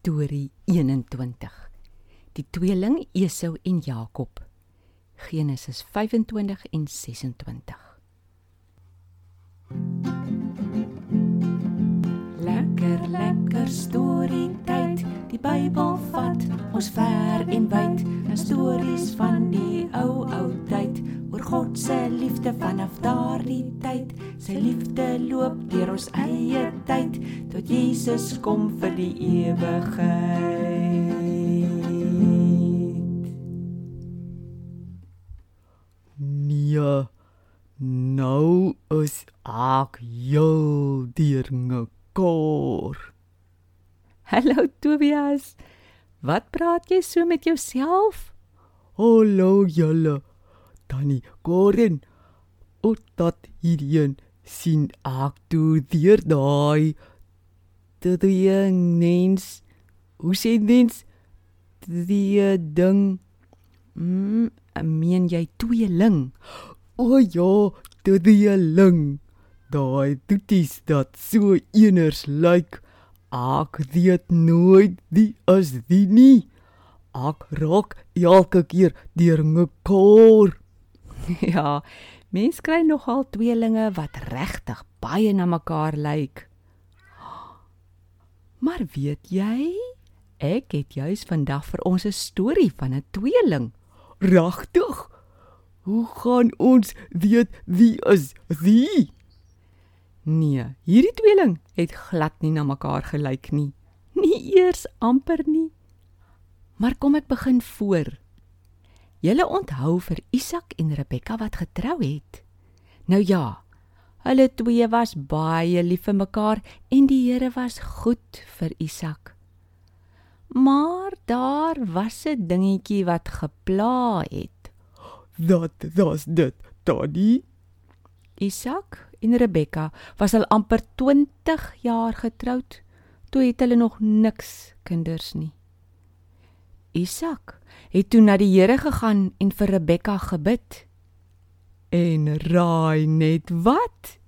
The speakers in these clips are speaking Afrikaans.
Storie 21. Die tweeling Esau en Jakob. Genesis 25 en 26. Lekker lekker storie tyd. Die Bybel vat ons ver en wyd. 'n Stories van die se liefde vanaf daardie tyd. Sy liefde loop deur ons eie tyd tot Jesus kom vir die ewigheid. Nee. Nou is ek heel deurmekaar. Hallo Tobias. Wat praat jy so met jouself? Hallo julle. Tannie Koren. O dat hierheen sien ek toe deur daai die mens. Hoe sê mens? Die ding. Mm, meen jy tweeling? O ja, die ling. Daai toeties dat so eners lyk. Ek weet nooit die is die nie. Ek raak elke keer deur mekaar. ja, mens kry nogal tweelinge wat regtig baie na mekaar lyk. Maar weet jy, ek het juis vandag vir ons 'n storie van 'n tweeling. Regtig? Hoe gaan ons weet wie is wie? Nee, hierdie tweeling het glad nie na mekaar gelyk nie. Nie eers amper nie. Maar kom ek begin voor. Julle onthou vir Isak en Rebekka wat getrou het. Nou ja, hulle twee was baie lief vir mekaar en die Here was goed vir Isak. Maar daar was 'n dingetjie wat gepla het. Dat was dit, Tannie. Isak en Rebekka was al amper 20 jaar getroud. Toe het hulle nog niks kinders nie. Isak het toe na die Here gegaan en vir Rebekka gebid. En raai net wat?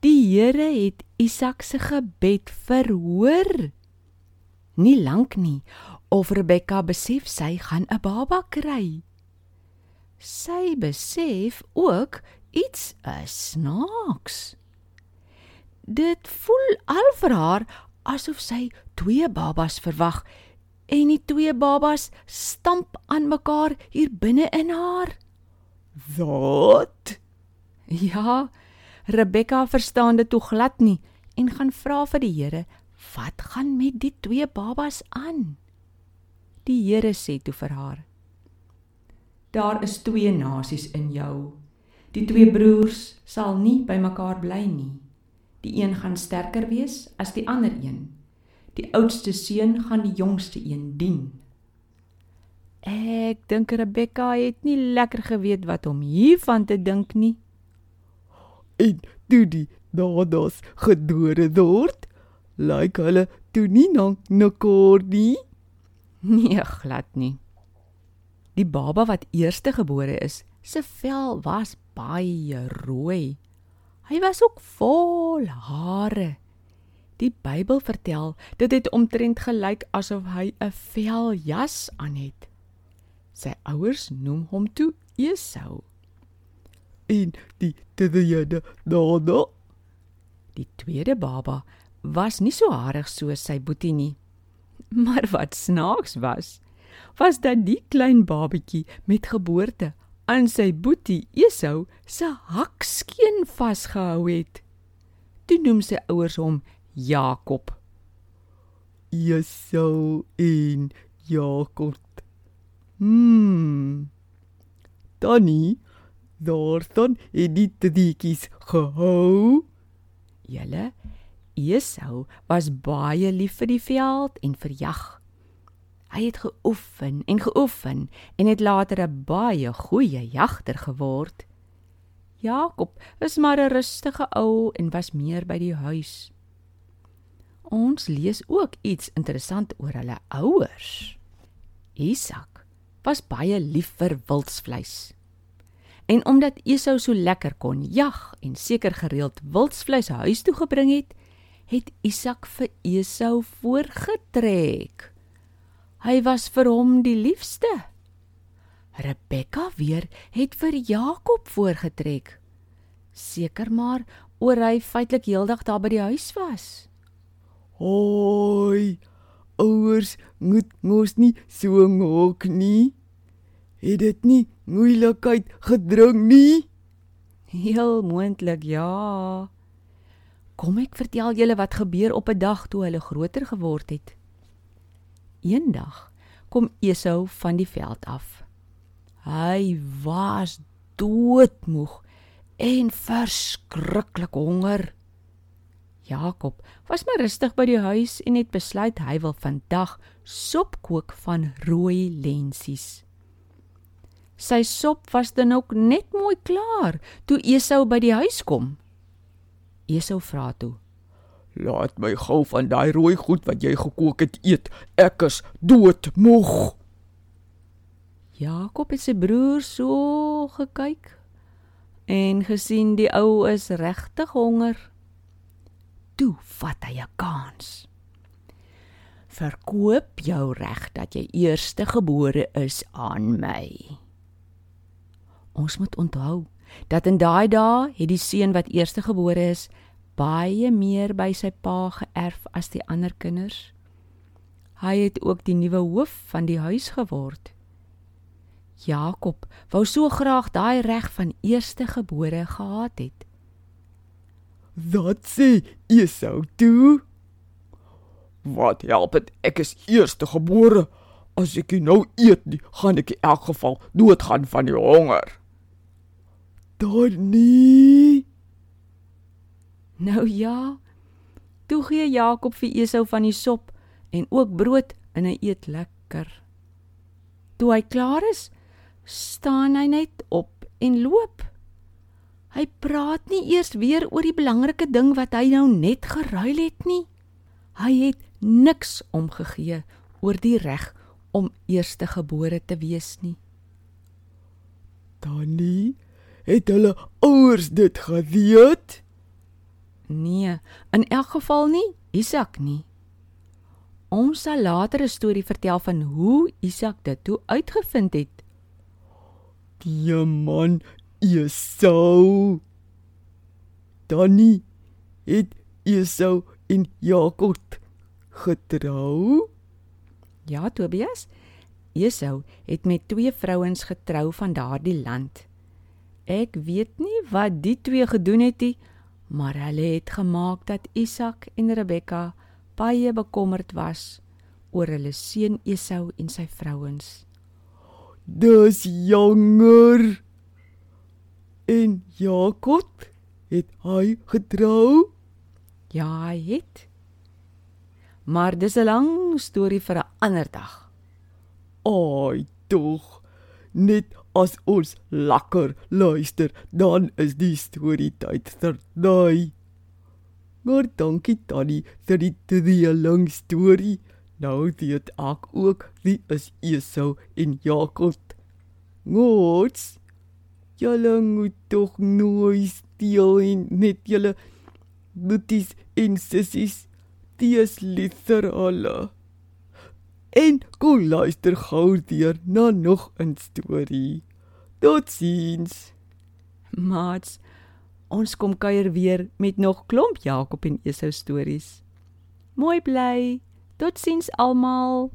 Die Here het Isak se gebed verhoor. Nie lank nie of Rebekka besef sy gaan 'n baba kry. Sy besef ook iets is snaaks. Dit voel al vir haar asof sy twee babas verwag en die twee babas stamp aan mekaar hier binne in haar. Wat? Ja, Rebekka verstaan dit toe glad nie en gaan vra vir die Here, "Wat gaan met die twee babas aan?" Die Here sê toe vir haar: "Daar is twee nasies in jou. Die twee broers sal nie by mekaar bly nie. Die een gaan sterker wees as die ander een. Die oudste seun gaan die jongste een dien." Ek dink Rebekka het nie lekker geweet wat om hiervan te dink nie. En toe die dadas gedore word, lyk hulle toe nie na mekaar nie. Nee, glad nie. Die baba wat eerste gebore is, se vel was baie rooi. Hy was ook vol hare. Die Bybel vertel dit het omtrent gelyk asof hy 'n veljas aan het. Sy ouers noem hom toe Esau. En die tweede dada, Die tweede baba was nie so harig soos sy boetie nie. Maar wat snaaks was, was dat die klein babatjie met geboorte aan sy boetie Esau se hakskeen vasgehou het. Toe noem sy ouers hom Jakob. Esau en Jakob. Hmm. Tannie, daarson het die tweeetjies gehou. Julle Esau was baie lief vir die veld en vir jag. Hy het geoefen en geoefen en het later 'n baie goeie jagter geword. Jakob is maar 'n rustige ou en was meer by die huis. Ons lees ook iets interessant oor hulle ouers. Isak was baie lief vir wildsvleis. En omdat Esau so lekker kon jag en seker gereeld wildsvleis huis toe gebring het, het Isak vir Esau voorgetrek. Hy was vir hom die liefste. Rebekka weer het vir Jakob voorgetrek. Seker maar oor hy feitelik heeldag daar by die huis was. Hoi. Ouers moet mos nie so ngok nie. Het dit nie moeilikheid gedring nie? Heel moontlik ja. Kom ek vertel julle wat gebeur op 'n dag toe hulle groter geword het. Eendag kom Esau van die veld af. Hy was doodmoeg en verskriklik honger. Jakob was maar rustig by die huis en het besluit hy wil vandag sop kook van rooi lensies. Sy sop was dan ook net mooi klaar toe Esau by die huis kom. Esau vra toe: Laat my gou van daai rooi goed wat jy gekook het eet. Ek is doodmoeg. Jakob het sy broer so gekyk en gesien die ou is regtig honger. Toe vat hy 'n kans. Verkoop jou reg dat jy eerste gebore is aan my. Ons moet onthou dat in daai dae het die seun wat eerste gebore is baie meer by sy pa geërf as die ander kinders. Hy het ook die nuwe hoof van die huis geword. Jakob wou so graag daai reg van eerste gebore gehad het. Wat sê Esau toe? Wat help dit ek is eerste gebore? As ek nou eet, nie, gaan ek in elk geval doodgaan van die honger. Donnie. Nou ja. Toe gee Jakob vir Esau van die sop en ook brood en hy eet lekker. Toe hy klaar is, staan hy net op en loop. Hy praat nie eers weer oor die belangrike ding wat hy nou net geruil het nie. Hy het niks omgegee oor die reg om eerste gebore te wees nie. Donnie Het hulle ouers dit geweet? Nee, in elk geval nie Isak nie. Ons sal later 'n storie vertel van hoe Isak dit toe uitgevind het. Die man Esau. Danny het Esau in Jakob getrou. Ja, Tobias. Esau het met twee vrouens getrou van daardie land. Ek weet nie wat die twee gedoen het nie, maar hulle het gemaak dat Isak en Rebekka baie bekommerd was oor hulle seun Esau en sy vrouens. Dis jonger. En Jakob het hy getrou? Ja, hy het. Maar dis 'n lang storie vir 'n ander dag. Ai, tog net as ons lekker luister, dan is die storie tyd verby. Maar dankie Tannie vir die twee lang storie. Nou weet ek ook wie is Esau en Jakob. Gots. Julle moet tog nooit steel en net julle boeties en sissies. Dis litter alle. En kom luister gou weer na nog 'n storie. Totsiens. Mats, ons kom kuier weer met nog klomp Jakob en Esau stories. Mooi bly. Totsiens almal.